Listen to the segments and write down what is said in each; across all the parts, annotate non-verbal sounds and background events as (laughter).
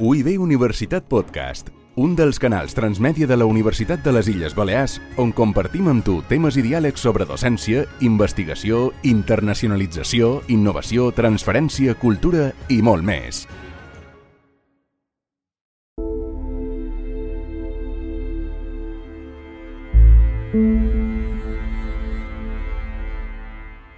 UIB Universitat Podcast, un dels canals transmèdia de la Universitat de les Illes Balears on compartim amb tu temes i diàlegs sobre docència, investigació, internacionalització, innovació, transferència, cultura i molt més.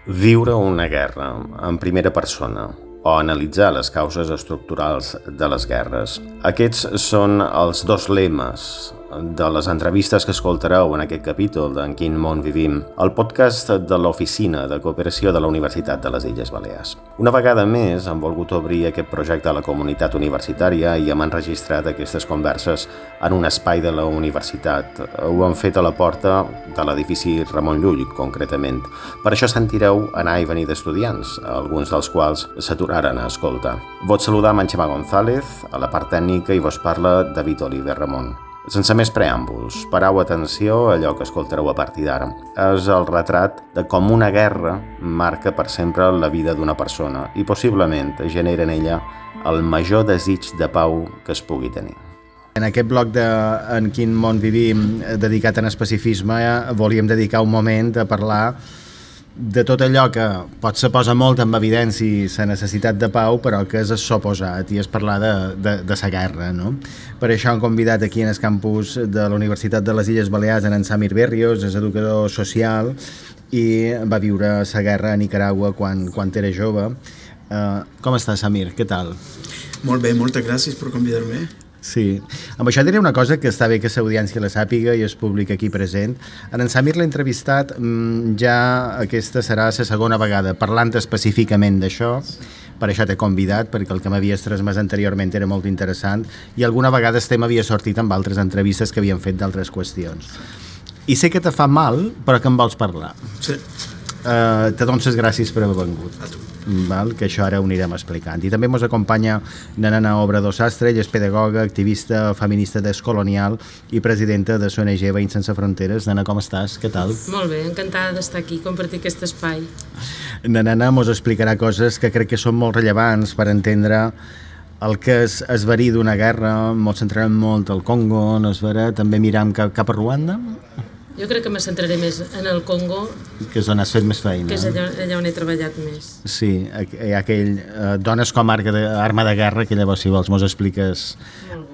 Viure una guerra en primera persona o analitzar les causes estructurals de les guerres. Aquests són els dos lemes de les entrevistes que escoltareu en aquest capítol d'En quin món vivim, el podcast de l'Oficina de Cooperació de la Universitat de les Illes Balears. Una vegada més hem volgut obrir aquest projecte a la comunitat universitària i hem enregistrat aquestes converses en un espai de la universitat. Ho hem fet a la porta de l'edifici Ramon Llull, concretament. Per això sentireu anar i venir d'estudiants, alguns dels quals s'aturaren a escoltar. Vos saludar Manxema González, a la part tècnica, i vos parla David Oliver Ramon. Sense més preàmbuls, parau atenció a allò que escoltareu a partir d'ara. És el retrat de com una guerra marca per sempre la vida d'una persona i possiblement genera en ella el major desig de pau que es pugui tenir. En aquest bloc de En quin món vivim, dedicat en especificisme, volíem dedicar un moment a parlar de tot allò que pot se posa molt en evidència la necessitat de pau, però que és suposat i és parlar de, de, de la guerra. No? Per això hem convidat aquí en el campus de la Universitat de les Illes Balears en Samir Berrios, és educador social i va viure la guerra a Nicaragua quan, quan era jove. Uh, com està, Samir? Què tal? Molt bé, moltes gràcies per convidar-me. Sí. Amb això diré una cosa que està bé que l'audiència la sàpiga i es públic aquí present. En en Samir l'ha entrevistat, mm, ja aquesta serà la segona vegada parlant específicament d'això, per això t'he convidat, perquè el que m'havies transmès anteriorment era molt interessant i alguna vegada el tema havia sortit amb altres entrevistes que havien fet d'altres qüestions. I sé que te fa mal, però que em vols parlar. Sí. Uh, te dones gràcies per haver vengut. A tu val? que això ara ho anirem explicant. I també ens acompanya Nanana Obrador Sastre, ella és pedagoga, activista feminista descolonial i presidenta de l'ONG Veïns Sense Fronteres. Nana, com estàs? Què tal? Molt bé, encantada d'estar aquí, compartir aquest espai. Nanana ens explicarà coses que crec que són molt rellevants per entendre el que és es verí d'una guerra, ens centrarem molt al Congo, no es verà, també miram cap, cap a Ruanda, jo crec que me centraré més en el Congo. Que és on has fet més feina. Que és allà, allà on he treballat més. Sí, hi ha aquell... Eh, dones com arma de, arma de guerra, que llavors, si vols, mos expliques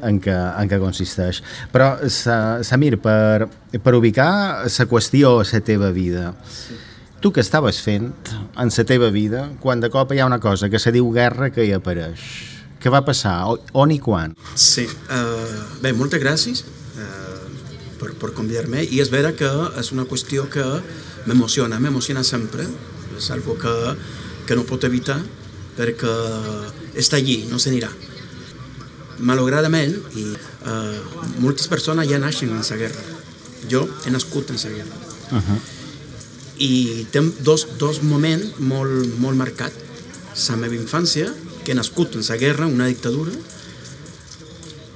en què, en què consisteix. Però, Samir, per, per ubicar la qüestió a la teva vida, sí. tu què estaves fent en la teva vida quan de cop hi ha una cosa que se diu guerra que hi apareix? Què va passar? On i quan? Sí, uh, bé, moltes gràcies per, per convidar-me i és vera que és una qüestió que m'emociona, m'emociona sempre, és algo que, que no pot evitar perquè està allí, no se n'irà. Malauradament, i uh, moltes persones ja naixen en la guerra. Jo he nascut en la guerra. Uh -huh. I té dos, dos moments molt, molt marcats. La meva infància, que he nascut en la guerra, una dictadura,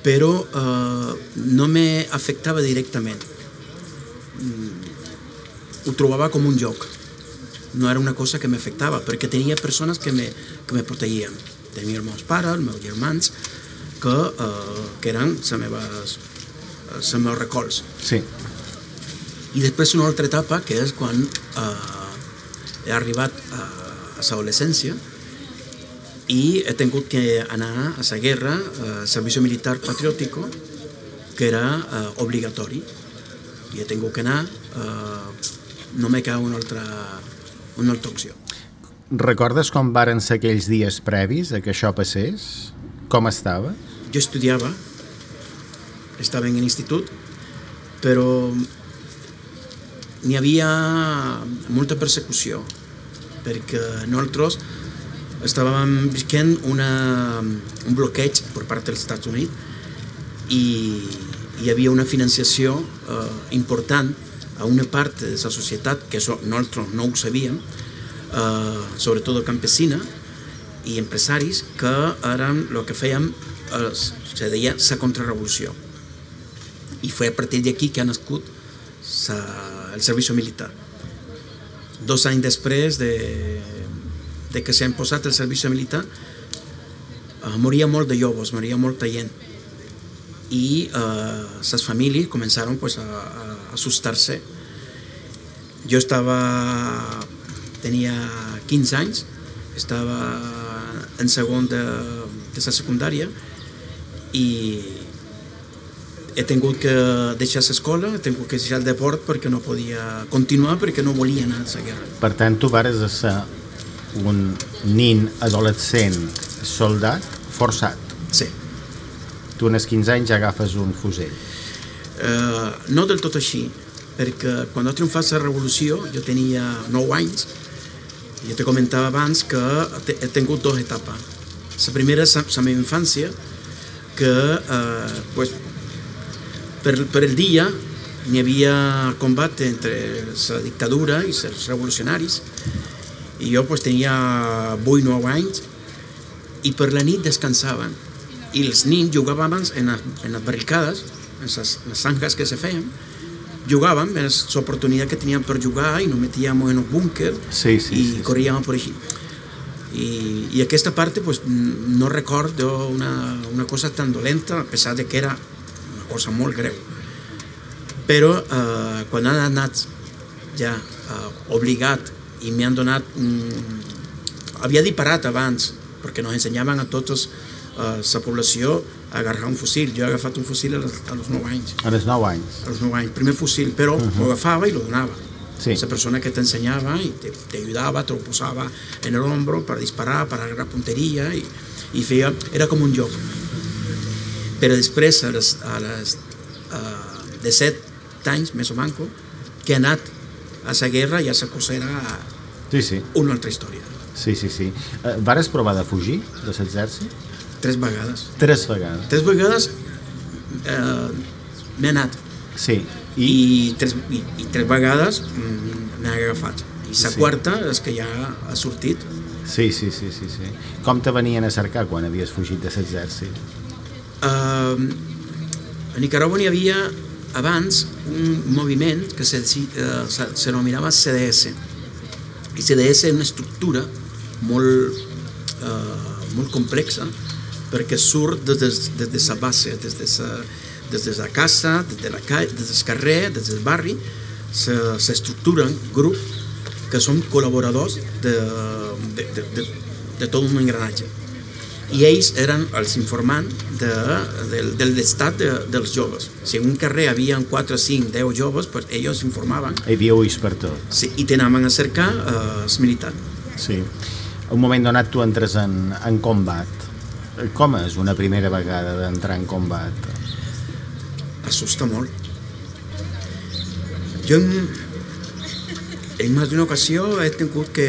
però eh, no me afectava directament. Mm, ho trobava com un joc. No era una cosa que m'afectava, perquè tenia persones que me, que me protegien. Tenia els meus pares, els meus germans, que, eh, que eren les meves, els meus recolts. Sí. I després una altra etapa, que és quan eh, he arribat a, l'adolescència, i he tingut que anar a la guerra, a servicio militar patriòtico, que era uh, obligatori. I he tingut que anar, uh, no me cau una altra, una altra opció. Recordes com varen ser aquells dies previs a que això passés? Com estava? Jo estudiava, estava en l'institut, però n'hi havia molta persecució, perquè nosaltres estàvem visquent una, un bloqueig per part dels Estats Units i hi havia una financiació eh, important a una part de la societat, que això nosaltres no ho sabíem, eh, sobretot campesina i empresaris, que eren el que fèiem, eh, se deia la contrarrevolució. I foi a partir d'aquí que ha nascut sa, el servici militar. Dos anys després de, de que s'ha imposat el servici militar, uh, moria molt de joves, moria molta gent. I les uh, famílies començaron pues, a, a assustar-se. Jo estava... tenia 15 anys, estava en segon de, de la secundària i he tingut que deixar l'escola, he tingut que deixar el deport perquè no podia continuar, perquè no volia anar a la guerra. Per tant, tu vares ser un nin adolescent soldat forçat. Sí. Tu en els 15 anys ja agafes un fusell. Uh, no del tot així, perquè quan ha triomfat la revolució, jo tenia 9 anys, jo te comentava abans que he tingut dues etapes. La primera és la meva infància, que eh, pues, per, per el dia n'hi havia combat entre la dictadura i els revolucionaris i jo pues, tenia 8 9 anys i per la nit descansaven i els nins jugaven en, en les barricades en les, les zanjas que se feien jugàvem, era l'oportunitat que teníem per jugar i nos metíem en un búnquer sí, sí, i sí, corríem per així i, i aquesta part pues, no recordo una, una cosa tan dolenta a pesar de que era una cosa molt greu però eh, quan han anat ja eh, obligat i m'han donat mm, havia disparat abans perquè nos ensenyaven a tots eh, la població a agarrar un fusil jo he agafat un fusil a, les, a los 9 anys a les 9 anys a los 9 anys, primer fusil però uh -huh. lo agafava i lo donava Sí. Esa persona que te enseñaba y te, te, ayudaba, te lo posaba en el hombro para disparar, para agarrar puntería y, y feia, era com un joc. Però després, a les, a les uh, de set anys, més o manco, que anat a la guerra ja la cosa era sí, sí. una altra història. Sí, sí, sí. Uh, vares provar de fugir de l'exèrcit? Tres vegades. Tres vegades. Tres vegades uh, m'he anat. Sí. I, I, tres, i, i tres vegades mm, m'he agafat. I la sí. quarta és que ja ha sortit. Sí, sí, sí, sí, sí. Com te venien a cercar quan havies fugit de l'exèrcit? Uh, a Nicaragua n'hi havia abans un moviment que se, uh, se, CDS. I CDS és una estructura molt, uh, molt complexa perquè surt des de, des de base, des de la, des de la casa, des de la des del carrer, des del barri, s'estructuren grups que són col·laboradors de, de, de, de, de tot un engranatge. I ells eren els informants de, de, de l'estat de, dels joves. Si en un carrer hi havia 4, 5, 10 joves, pues ells informaven. Hi havia ulls per tot. Sí, I t'anaven a cercar eh, els militars. Sí. Un moment donat tu entres en, en combat. Com és una primera vegada d'entrar en combat? Assusta molt. Jo en, en més d'una ocasió he tingut que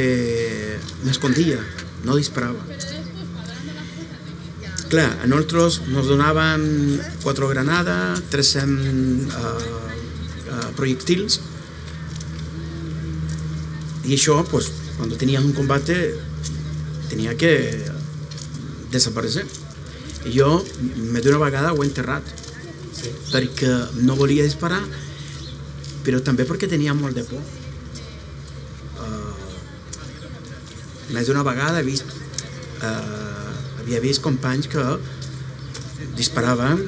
m'escondia, no disparava. Clar, a nosaltres nos donaven quatre granades, 300 uh, uh, projectils i això, pues, quan tenies un combate tenia que desaparèixer. I jo, més d'una vegada, ho he enterrat sí. perquè no volia disparar però també perquè tenia molt de por uh, més d'una vegada he vist uh, havia vist companys que disparaven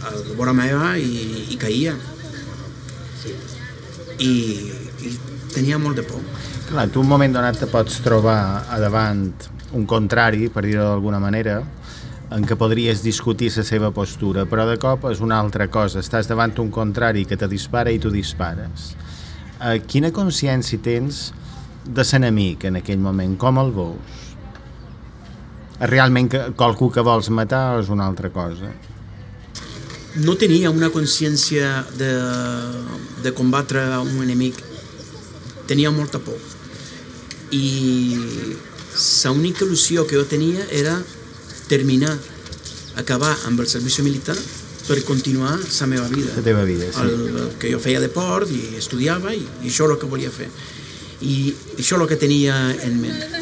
a la vora meva i, i caïa i, i tenia molt de por Clar, tu un moment donat te pots trobar a davant un contrari, per dir-ho d'alguna manera, en què podries discutir la seva postura, però de cop és una altra cosa. Estàs davant un contrari que te dispara i tu dispares. Eh, quina consciència tens de l'enemic en aquell moment? Com el veus? Realment que qualcú que vols matar és una altra cosa? No tenia una consciència de, de combatre un enemic. Tenia molta por. I l'única il·lusió que jo tenia era terminar, acabar amb el servici militar per continuar la meva vida. La teva vida, sí. El, el que jo feia deport i estudiava i, i això és el que volia fer. I això és el que tenia en ment.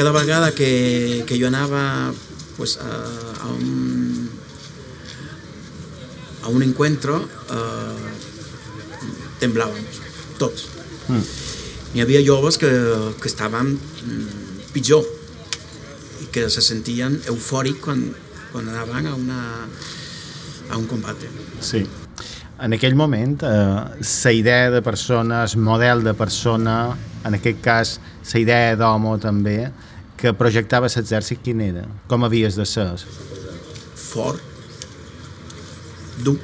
Cada vegada que, que jo anava pues, a, a un a un encuentro eh, temblàvem tots. Mm. Hi havia joves que, que estaven pitjor i que se sentien eufòrics quan, quan anaven a, una, a un combat. Sí. En aquell moment, eh, la idea de persona, el model de persona, en aquest cas, la idea d'home també, que projectava l'exèrcit, quin era? Com havies de ser? Fort, dur,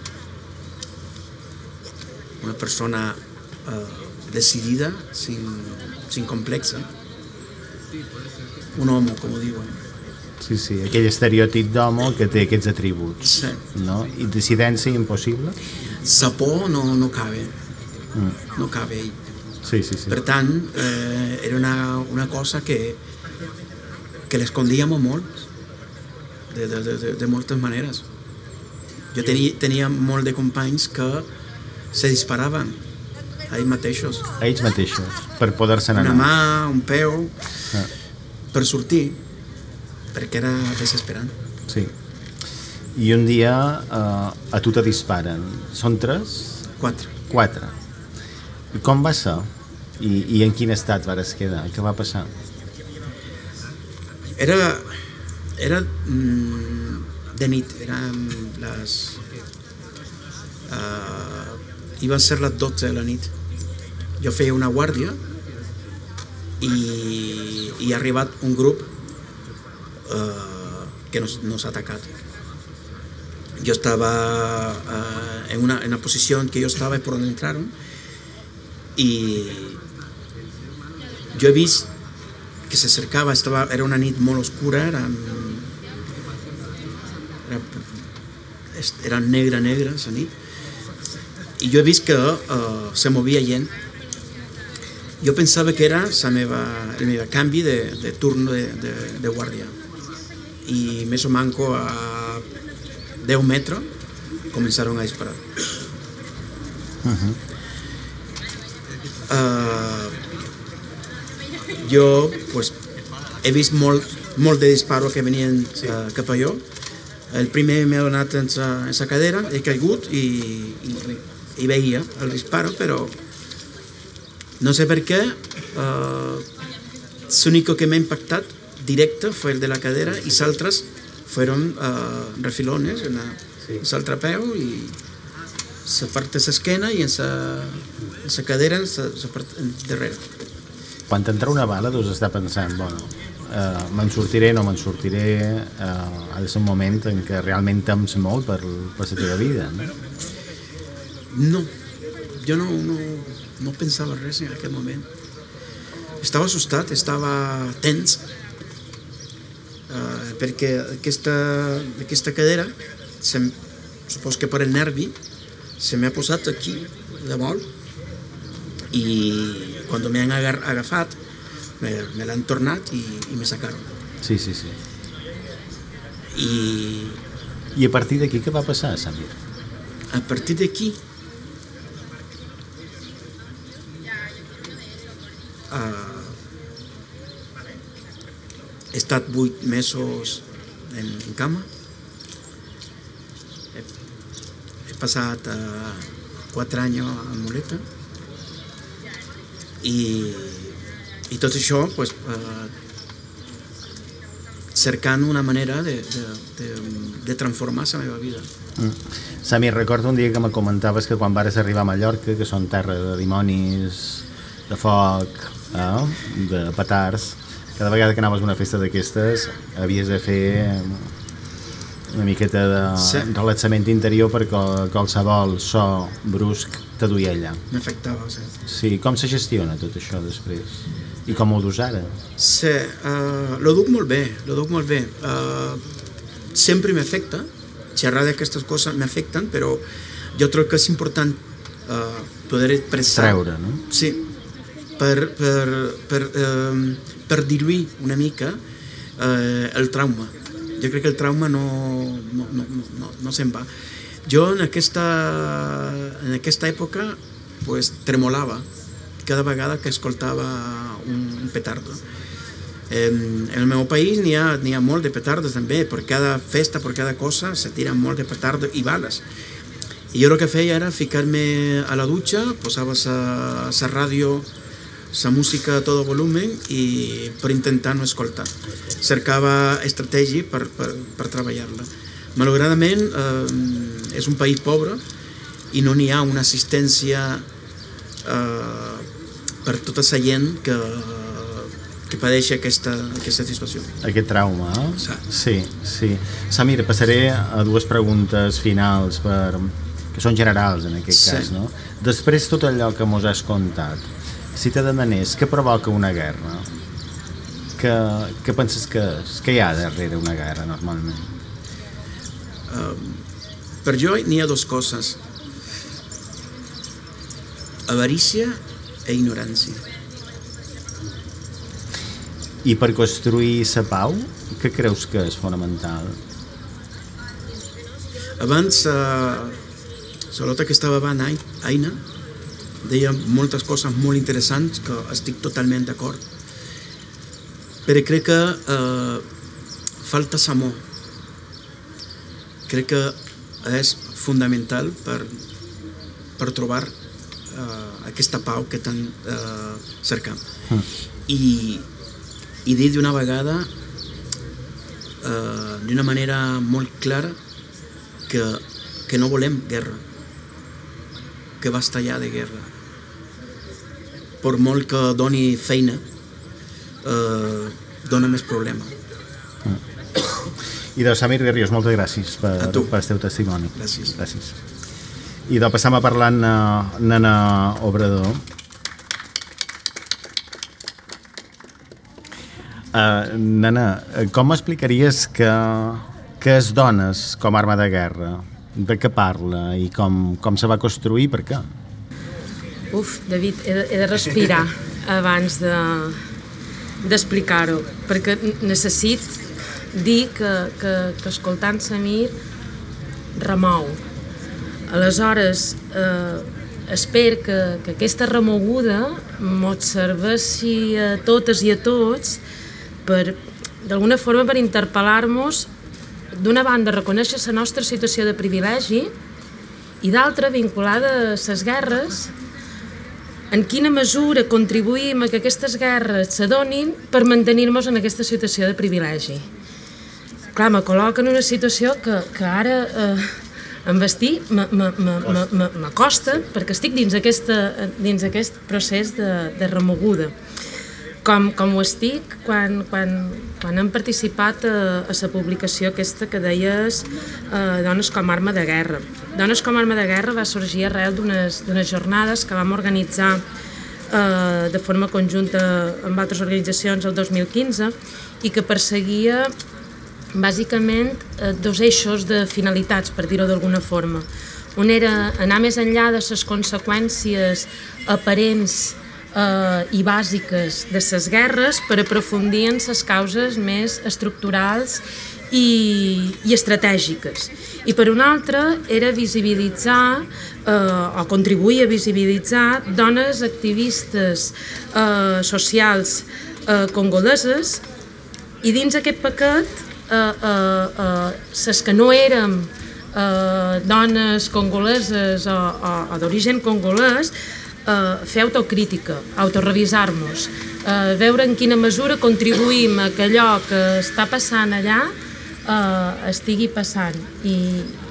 una persona eh, decidida, sin, sin complexa, un home, com ho diuen. Sí, sí, aquell estereotip d'home que té aquests atributs. Sí. No? I decidència impossible? Sa por no, no cabe, no cabe ell. Sí, sí, sí. Per tant, eh, era una, una cosa que, que l'escondíem molt, de, de, de, de moltes maneres. Jo tenia, tenia molt de companys que se disparaven a ells mateixos. A ells mateixos, per poder-se anar. Una mà, un peu, Ah. per sortir, perquè era desesperant. Sí. I un dia eh, a tu te disparen. Són tres? Quatre. Quatre. I com va ser? I, i en quin estat vares quedar? Què va passar? Era, era mm, de nit, eren les... Uh, iba a ser les 12 de la nit. Jo feia una guàrdia i, i ha arribat un grup uh, que nos, nos atacat. Yo estaba uh, en, una, en una posición que yo estaba por donde entraron y yo he visto que se acercaba, estaba, era una nit molt oscura, era, era, era negra, negra, esa nit, i jo he vist que uh, se movia gent. Jo pensava que era la meva, el meu canvi de, de turno de, de, de guàrdia. I més o manco a 10 metres començaron a disparar. Uh, jo pues, he vist molt, molt de disparo que venien uh, cap a jo. El primer m'ha donat en sa cadera, he caigut i, i, i veia el disparo, però no sé per què. Uh, L'único que m'ha impactat directe fue el de la cadera y saltras fueron uh, refilones en la, sí. peu i la part de l'esquena i en la cadera en la part darrere. Quan t'entra una bala deus estar pensant, bueno, eh, me'n sortiré, no me'n sortiré, eh, ha de ser un moment en què realment tems molt per, per la teva vida, no? No, jo no, no, no pensava res en aquell moment. Estava assustat, estava tens, uh, perquè aquesta, aquesta cadera, se, supos que per el nervi, se m'ha posat aquí, de molt, i quan m'han agafat, me, me l'han tornat i, i me sacaron. Sí, sí, sí. I, I a partir d'aquí què va passar, Samir? A partir d'aquí, uh, he estat vuit mesos en, en cama. He, he passat uh, quatre anys en muleta. I, i tot això pues, uh, cercant una manera de, de, de, de transformar la meva vida. Mm. Sami, recordo un dia que me comentaves que quan vares arribar a Mallorca, que són terra de dimonis, de foc, eh? de petards, cada vegada que anaves a una festa d'aquestes havies de fer una miqueta de Sí. relaxament interior perquè qualsevol so brusc te duia allà. M'afectava, sí. Sí, com se gestiona tot això després? I com ho dus ara? Sí, uh, lo duc molt bé, lo duc molt bé. Uh, sempre m'afecta, xerrar d'aquestes coses m'afecten, però jo crec que és important uh, poder expressar... Treure, no? Sí, per, per, per, uh, per diluir una mica uh, el trauma. Jo crec que el trauma no, no, no, no, no se'n va. Jo en aquesta, en aquesta època pues, tremolava cada vegada que escoltava un, un petardo. En, en el meu país n'hi ha, ha molt de petardos també, per cada festa, per cada cosa, se tiren molt de petardos i bales. I jo el que feia era ficar-me a la dutxa, posava la ràdio, la música a tot volumen i per intentar no escoltar. Cercava estratègia per, per, per treballar-la. Malauradament eh, és un país pobre i no n'hi ha una assistència eh, per tota la gent que, que padeix aquesta, aquesta situació. Aquest trauma, eh? Sí. Sí, sí. Samir, passaré a dues preguntes finals per, que són generals en aquest Sí. cas, no? Després tot allò que mos has contat, si te demanés què provoca una guerra, què, què penses que és? Què hi ha darrere una guerra, normalment? Per jo n'hi ha dues coses. Avarícia e ignorància. I per construir la pau, què creus que és fonamental? Abans, eh, Solota que estava Ai- Aina, deia moltes coses molt interessants que estic totalment d'acord. Però crec que eh, falta amor. Crec que és fundamental per, per trobar eh, aquesta pau que tant eh, cercam. I, i dir d'una vegada eh, d'una manera molt clara que, que no volem guerra, que basta ja de guerra. Per molt que doni feina, eh, dona més problema. I de Samir Berrios, moltes gràcies per, A tu. per el teu testimoni. Gràcies. Gràcies. I de passam a parlar amb eh, Nana Obrador. Uh, nana, eh, com explicaries que, que es dones com a arma de guerra? De què parla i com, com se va construir i per què? Uf, David, he de, he de respirar (laughs) abans de d'explicar-ho, perquè necessit dir que, que, que escoltant Samir remou. Aleshores, eh, espero que, que aquesta remoguda mos serveixi a totes i a tots per, d'alguna forma, per interpel·lar-nos d'una banda reconèixer la nostra situació de privilegi i d'altra vinculada a les guerres en quina mesura contribuïm a que aquestes guerres s'adonin per mantenir-nos en aquesta situació de privilegi. Clar, me col·loca en una situació que, que ara eh, em vestir m'acosta perquè estic dins, aquesta, dins aquest procés de, de remoguda. Com, com ho estic quan, quan, quan hem participat a, a la publicació aquesta que deies eh, Dones com arma de guerra. Dones com arma de guerra va sorgir arrel d'unes jornades que vam organitzar eh, de forma conjunta amb altres organitzacions el 2015 i que perseguia bàsicament eh, dos eixos de finalitats, per dir-ho d'alguna forma. Un era anar més enllà de les conseqüències aparents eh, i bàsiques de les guerres per aprofundir en les causes més estructurals i, i estratègiques. I per un altre era visibilitzar eh, o contribuir a visibilitzar dones activistes eh, socials eh, congoleses i dins aquest paquet, eh, eh, ses que no érem eh, dones congoleses o, o, o d'origen congolès, eh, fer autocrítica, autorevisar-nos, eh, veure en quina mesura contribuïm a que allò que està passant allà eh, estigui passant i,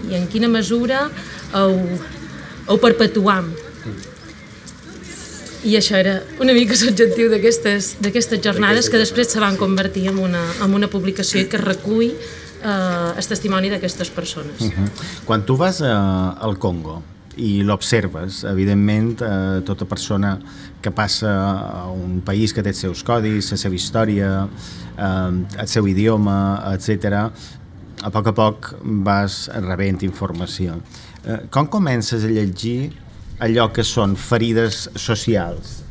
i en quina mesura ho, ho perpetuam. I això era una mica l'objectiu d'aquestes jornades que després se van convertir en una, en una publicació que recull eh, el testimoni d'aquestes persones. Uh -huh. Quan tu vas a, al Congo i l'observes, evidentment, eh, tota persona que passa a un país que té els seus codis, la seva història, eh, el seu idioma, etc. a poc a poc vas rebent informació. Eh, com comences a llegir allò que són ferides socials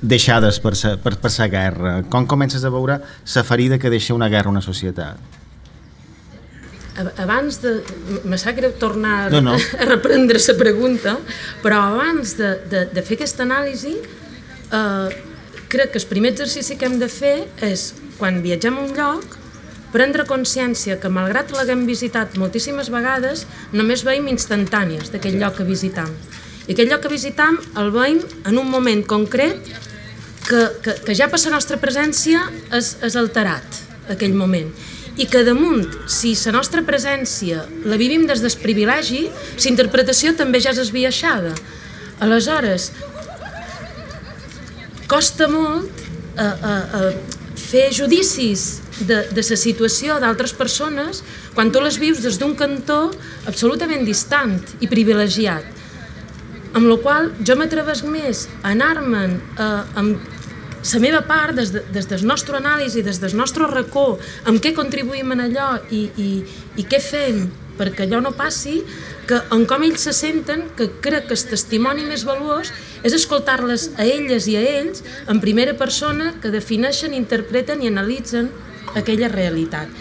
deixades per sa, per, per sa guerra? Com comences a veure la ferida que deixa una guerra a una societat? Ab- Abans de... Me sap greu tornar No, no. (laughs) a reprendre la pregunta, però abans de, de, de fer aquesta anàlisi, eh, crec que el primer exercici que hem de fer és, quan viatgem a un lloc, prendre consciència que, malgrat l'haguem visitat moltíssimes vegades, només veiem instantànies d'aquell lloc que visitam. I aquell lloc que visitam el veiem en un moment concret que, que, que ja per la nostra presència és, és alterat, aquell moment i que damunt, si la nostra presència la vivim des del privilegi, la interpretació també ja és esbiaixada. Aleshores, costa molt a, a, a fer judicis de, de la situació d'altres persones quan tu les vius des d'un cantó absolutament distant i privilegiat. Amb la qual jo m'atrevesc més a anar-me'n amb la meva part, des, de, des del nostre anàlisi, des del nostre racó, amb què contribuïm en allò i, i, i què fem perquè allò no passi, que en com ells se senten, que crec que el testimoni més valuós és escoltar-les a elles i a ells en primera persona que defineixen, interpreten i analitzen aquella realitat.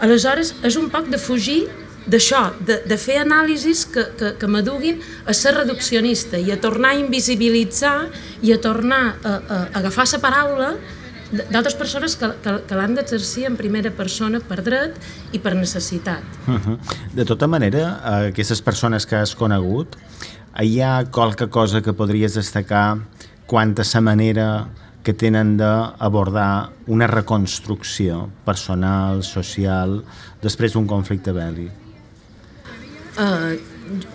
Aleshores, és un poc de fugir d'això, de, de fer anàlisis que, que, que m'aduguin a ser reduccionista i a tornar a invisibilitzar i a tornar a, a, a agafar la paraula d'altres persones que, que, que l'han d'exercir en primera persona per dret i per necessitat. Uh -huh. De tota manera, aquestes persones que has conegut, hi ha qualque cosa que podries destacar quant a la manera que tenen d'abordar una reconstrucció personal, social, després d'un conflicte bèl·lic? Uh,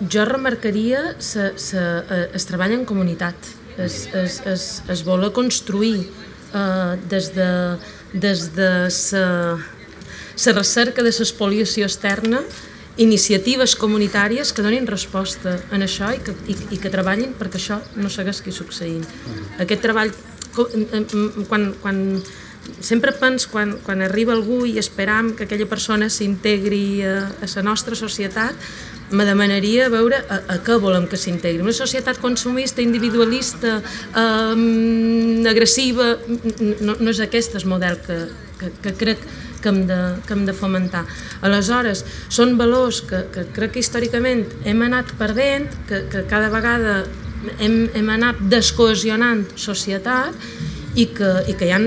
jo remarcaria se, se, uh, es treballa en comunitat, es, es, es, es vol construir uh, des de, des de sa, sa recerca de l'espoliació externa iniciatives comunitàries que donin resposta en això i que, i, i que treballin perquè això no segueixi succeint. Aquest treball, quan, quan sempre pens quan, quan arriba algú i esperam que aquella persona s'integri a, a la nostra societat, me demanaria veure a, a què volem que s'integri. Una societat consumista, individualista, eh, agressiva, no, no és aquest el model que, que, que crec que hem, de, que hem de fomentar. Aleshores, són valors que, que crec que històricament hem anat perdent, que, que cada vegada hem, hem anat descohesionant societat i que, i que hi ha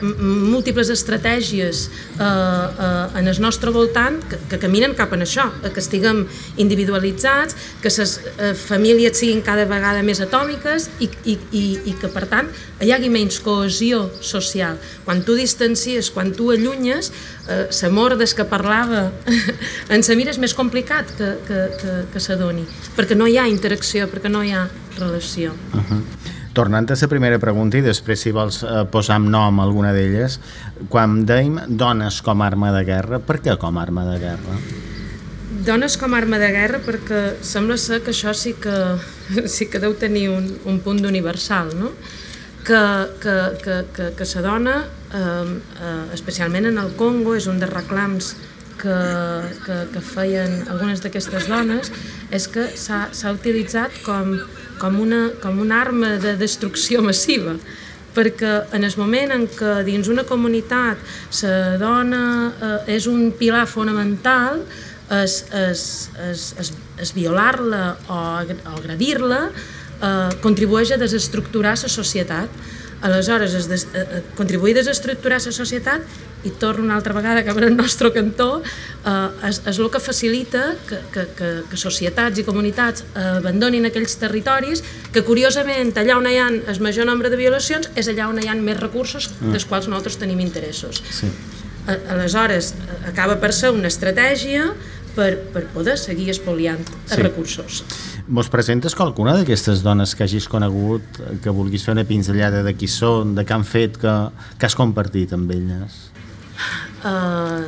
múltiples estratègies eh, eh, en el nostre voltant que, que caminen cap en això, que estiguem individualitzats, que les eh, famílies siguin cada vegada més atòmiques i, i, i, i que, per tant, hi hagi menys cohesió social. Quan tu distancies, quan tu allunyes, eh, la mort des que parlava (laughs) en Samir és més complicat que, que, que, que s'adoni, perquè no hi ha interacció, perquè no hi ha relació. Uh -huh. Tornant a la primera pregunta i després si vols eh, posar amb nom alguna d'elles, quan dèiem dones com a arma de guerra, per què com a arma de guerra? Dones com a arma de guerra perquè sembla ser que això sí que, sí que deu tenir un, un punt d'universal, no? que, que, que, que, que la dona, eh, eh, especialment en el Congo, és un dels reclams que, que, que feien algunes d'aquestes dones, és que s'ha utilitzat com com una, com una arma de destrucció massiva perquè en el moment en què dins una comunitat la dona eh, és un pilar fonamental es, es, es, es, es violar-la o, o agredir-la eh, contribueix a desestructurar la societat. Aleshores, es des, eh, eh, contribuir a desestructurar la societat i torno una altra vegada cap al nostre cantó, eh, és, és el que facilita que, que, que, que societats i comunitats abandonin aquells territoris que, curiosament, allà on hi ha el major nombre de violacions és allà on hi ha més recursos mm. dels quals nosaltres tenim interessos. Sí. Aleshores, acaba per ser una estratègia per, per poder seguir espoliant sí. els recursos. Mos presentes qualcuna d'aquestes dones que hagis conegut, que vulguis fer una pinzellada de qui són, de què han fet, que, que has compartit amb elles? Uh,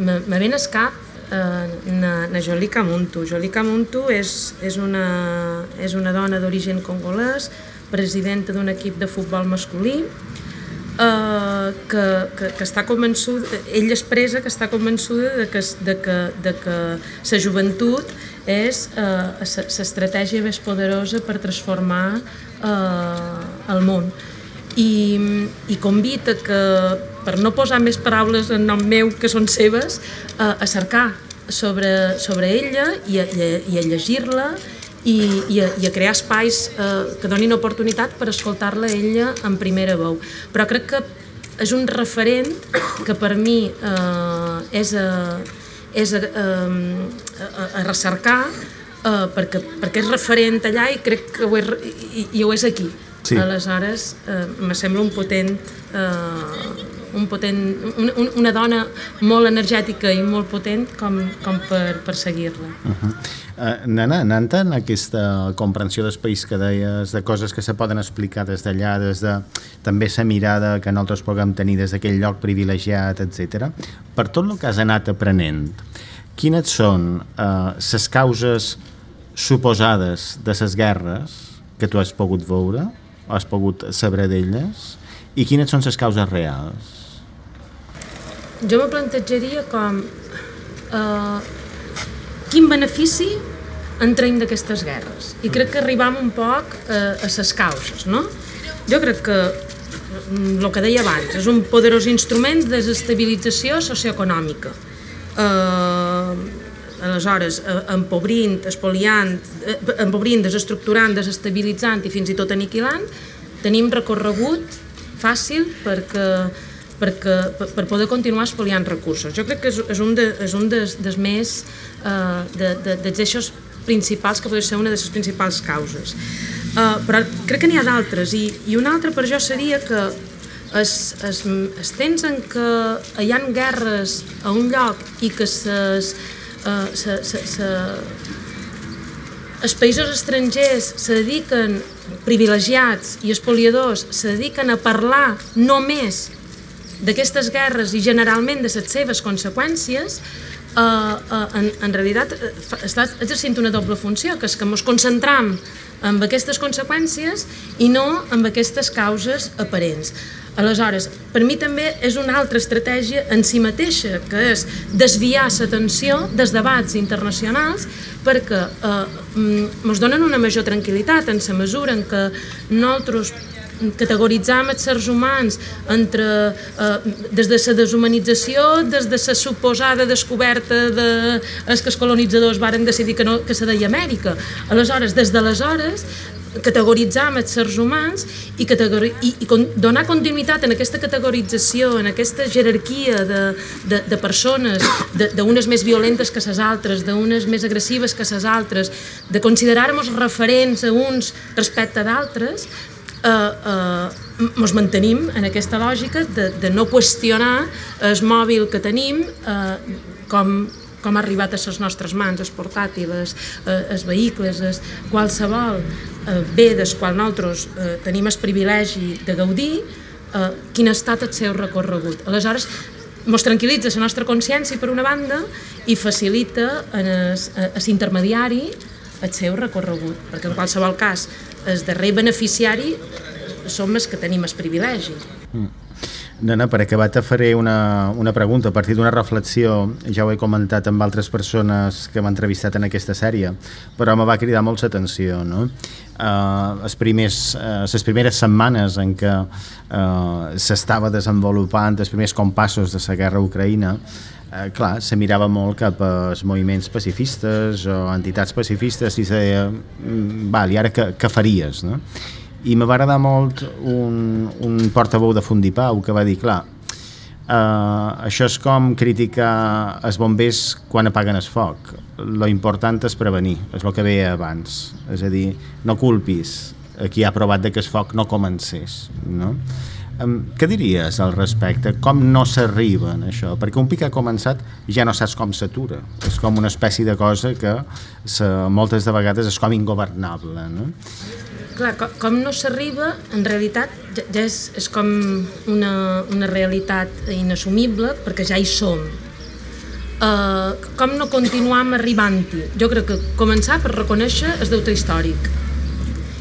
me, ven al cap uh, na, na Jolie Camuntu. Jolie Camuntu és, és, una, és una dona d'origen congolès, presidenta d'un equip de futbol masculí, Uh, que, que, que està convençuda, ella expressa que està convençuda de que, de que, de que la joventut és eh, l'estratègia més poderosa per transformar eh, el món. I, i convita que, per no posar més paraules en nom meu que són seves, eh, a cercar sobre, sobre ella i a, i a llegir-la i, i, a, i a crear espais eh, que donin oportunitat per escoltar-la ella en primera veu. Però crec que és un referent que per mi eh, és, a, és a, a, a, a recercar uh, perquè, perquè és referent allà i crec que ho és, i, i ho és aquí. Sí. Aleshores, uh, me sembla un potent... Uh, un potent, una, una dona molt energètica i molt potent com, com per, per seguir-la. Uh -huh. uh, Nana, anant en aquesta comprensió d'espais que deies, de coses que se poden explicar des d'allà, des de també la mirada que nosaltres puguem tenir des d'aquell lloc privilegiat, etc. Per tot el que has anat aprenent, quines són les uh, causes suposades de les guerres que tu has pogut veure, has pogut saber d'elles, i quines són les causes reals? Jo me plantejaria com eh, quin benefici en d'aquestes guerres. I crec que arribam un poc eh, a ses causes, no? Jo crec que el que deia abans, és un poderós instrument de desestabilització socioeconòmica. Eh, aleshores, eh, empobrint, espoliant, eh, empobrint, desestructurant, desestabilitzant i fins i tot aniquilant, tenim recorregut fàcil perquè perquè, per, poder continuar espoliant recursos. Jo crec que és, és un, de, és un des, des més uh, de, de, dels eixos principals que podria ser una de les principals causes. Uh, però crec que n'hi ha d'altres i, i una altra per jo seria que es, es, es temps en què hi ha guerres a un lloc i que ses, uh, se, se, se, els països estrangers se dediquen privilegiats i espoliadors se dediquen a parlar només d'aquestes guerres i generalment de les seves conseqüències, eh, en, en realitat eh, està exercint una doble funció, que és que ens concentram en aquestes conseqüències i no en aquestes causes aparents. Aleshores, per mi també és una altra estratègia en si mateixa, que és desviar l'atenció dels debats internacionals perquè eh, mm, ens donen una major tranquil·litat en la mesura en què nosaltres categoritzar els éssers humans entre, eh, des de la deshumanització, des de la suposada descoberta de els que els colonitzadors varen decidir que, no, que se deia Amèrica. Aleshores, des d'aleshores, categoritzar els éssers humans i, i, i con donar continuïtat en aquesta categorització, en aquesta jerarquia de, de, de persones, d'unes més violentes que les altres, d'unes més agressives que les altres, de considerar-nos referents a uns respecte d'altres, eh, eh, ens mantenim en aquesta lògica de, de no qüestionar el mòbil que tenim eh, com, com ha arribat a les nostres mans, els portàtils, eh, els vehicles, els, qualsevol eh, bé del qual nosaltres eh, tenim el privilegi de gaudir, quin ha estat el seu recorregut. Aleshores, ens tranquil·litza la nostra consciència per una banda i facilita a l'intermediari el seu recorregut, perquè en qualsevol cas el darrer beneficiari som els que tenim el privilegi. Mm. Nana, per acabar te faré una, una pregunta a partir d'una reflexió, ja ho he comentat amb altres persones que m'han entrevistat en aquesta sèrie, però me va cridar molt l'atenció, no? Uh, les, primers, uh, les primeres setmanes en què uh, s'estava desenvolupant els primers compassos de la guerra Ucraïna, uh, clar, se mirava molt cap als moviments pacifistes o entitats pacifistes i se deia, mm, val, i ara què, què faries, no? I me va agradar molt un, un portaveu de Fundipau que va dir, clar, uh, això és com criticar els bombers quan apaguen el foc. Lo important és prevenir, és el que veia abans. És a dir, no culpis a qui ha provat que el foc no comencés. No? Um, què diries al respecte? Com no s'arriba en això? Perquè un pic ha començat ja no saps com s'atura. És com una espècie de cosa que se, moltes de vegades és com ingovernable. No? Clar, com, com no s'arriba, en realitat ja, ja és, és com una, una realitat inassumible perquè ja hi som. Uh, com no continuam arribant-hi? Jo crec que començar per reconèixer el deute històric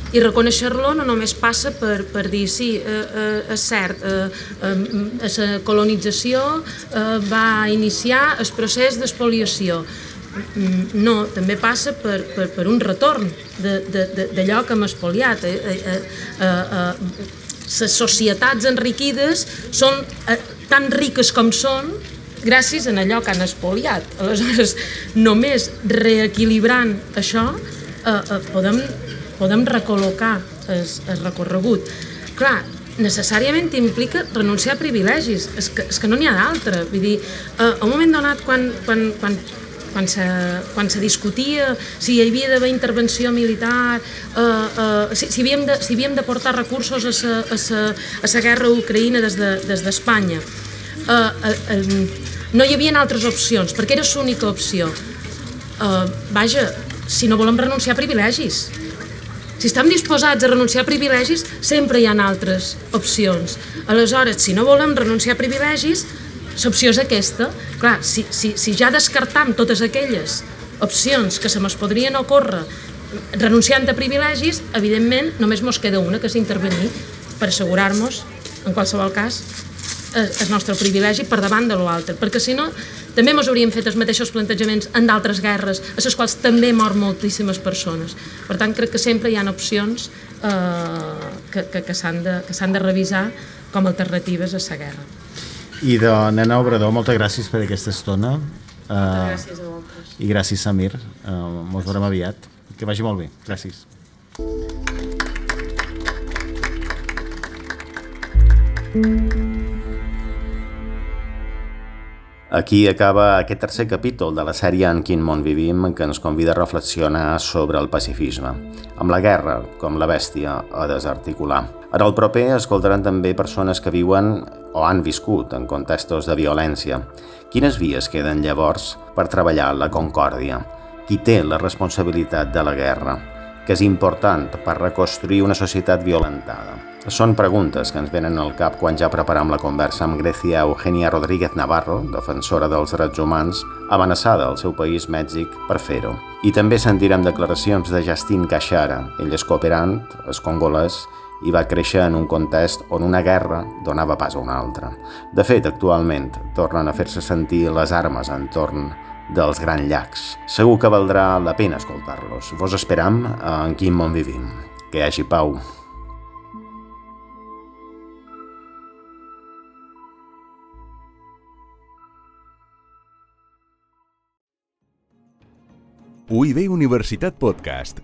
i reconèixer-lo no només passa per, per dir sí, eh, eh, és cert, eh, eh, la colonització eh, va iniciar el procés d'espoliació, no, també passa per, per, per un retorn d'allò que hem espoliat. Eh, eh, eh, eh, les societats enriquides són eh, tan riques com són gràcies a allò que han espoliat. Aleshores, només reequilibrant això eh, eh, podem, podem recol·locar el, el recorregut. Clar, necessàriament implica renunciar a privilegis, és que, és que no n'hi ha d'altre. Vull dir, eh, a un moment donat, quan, quan, quan quan se, quan se discutia si hi havia d'haver intervenció militar, eh, eh, si, si, havíem de, si havíem de portar recursos a sa, a sa, a sa guerra ucraïna des d'Espanya. De, des eh, eh, no hi havia altres opcions, perquè era l'única opció. Eh, vaja, si no volem renunciar a privilegis, si estem disposats a renunciar a privilegis, sempre hi ha altres opcions. Aleshores, si no volem renunciar a privilegis, l'opció és aquesta. Clar, si, si, si ja descartam totes aquelles opcions que se mos podrien ocórrer renunciant a privilegis, evidentment només mos queda una, que és intervenir per assegurar-nos, en qualsevol cas, el nostre privilegi per davant de l'altre, perquè si no també ens hauríem fet els mateixos plantejaments en d'altres guerres, a les quals també mor moltíssimes persones. Per tant, crec que sempre hi ha opcions eh, que, que, que s'han de, que de revisar com a alternatives a la guerra. I de Nena Obrador, moltes gràcies per aquesta estona. Uh, gràcies a vosaltres. I gràcies, Samir. Uh, Ens veurem aviat. Que vagi molt bé. Gràcies. Aquí acaba aquest tercer capítol de la sèrie En quin món vivim que ens convida a reflexionar sobre el pacifisme, amb la guerra com la bèstia a desarticular. En el proper escoltaran també persones que viuen o han viscut en contextos de violència. Quines vies queden llavors per treballar la concòrdia? Qui té la responsabilitat de la guerra? Que és important per reconstruir una societat violentada? Són preguntes que ens venen al cap quan ja preparam la conversa amb Grecia Eugenia Rodríguez Navarro, defensora dels drets humans, amenaçada al seu país, Mèxic, per fer-ho. I també sentirem declaracions de Justin Caixara. Ell és cooperant, és congolès, i va créixer en un context on una guerra donava pas a una altra. De fet, actualment, tornen a fer-se sentir les armes entorn dels grans llacs. Segur que valdrà la pena escoltar-los. Vos esperam en quin món vivim. Que hi hagi pau. UIB Universitat Podcast,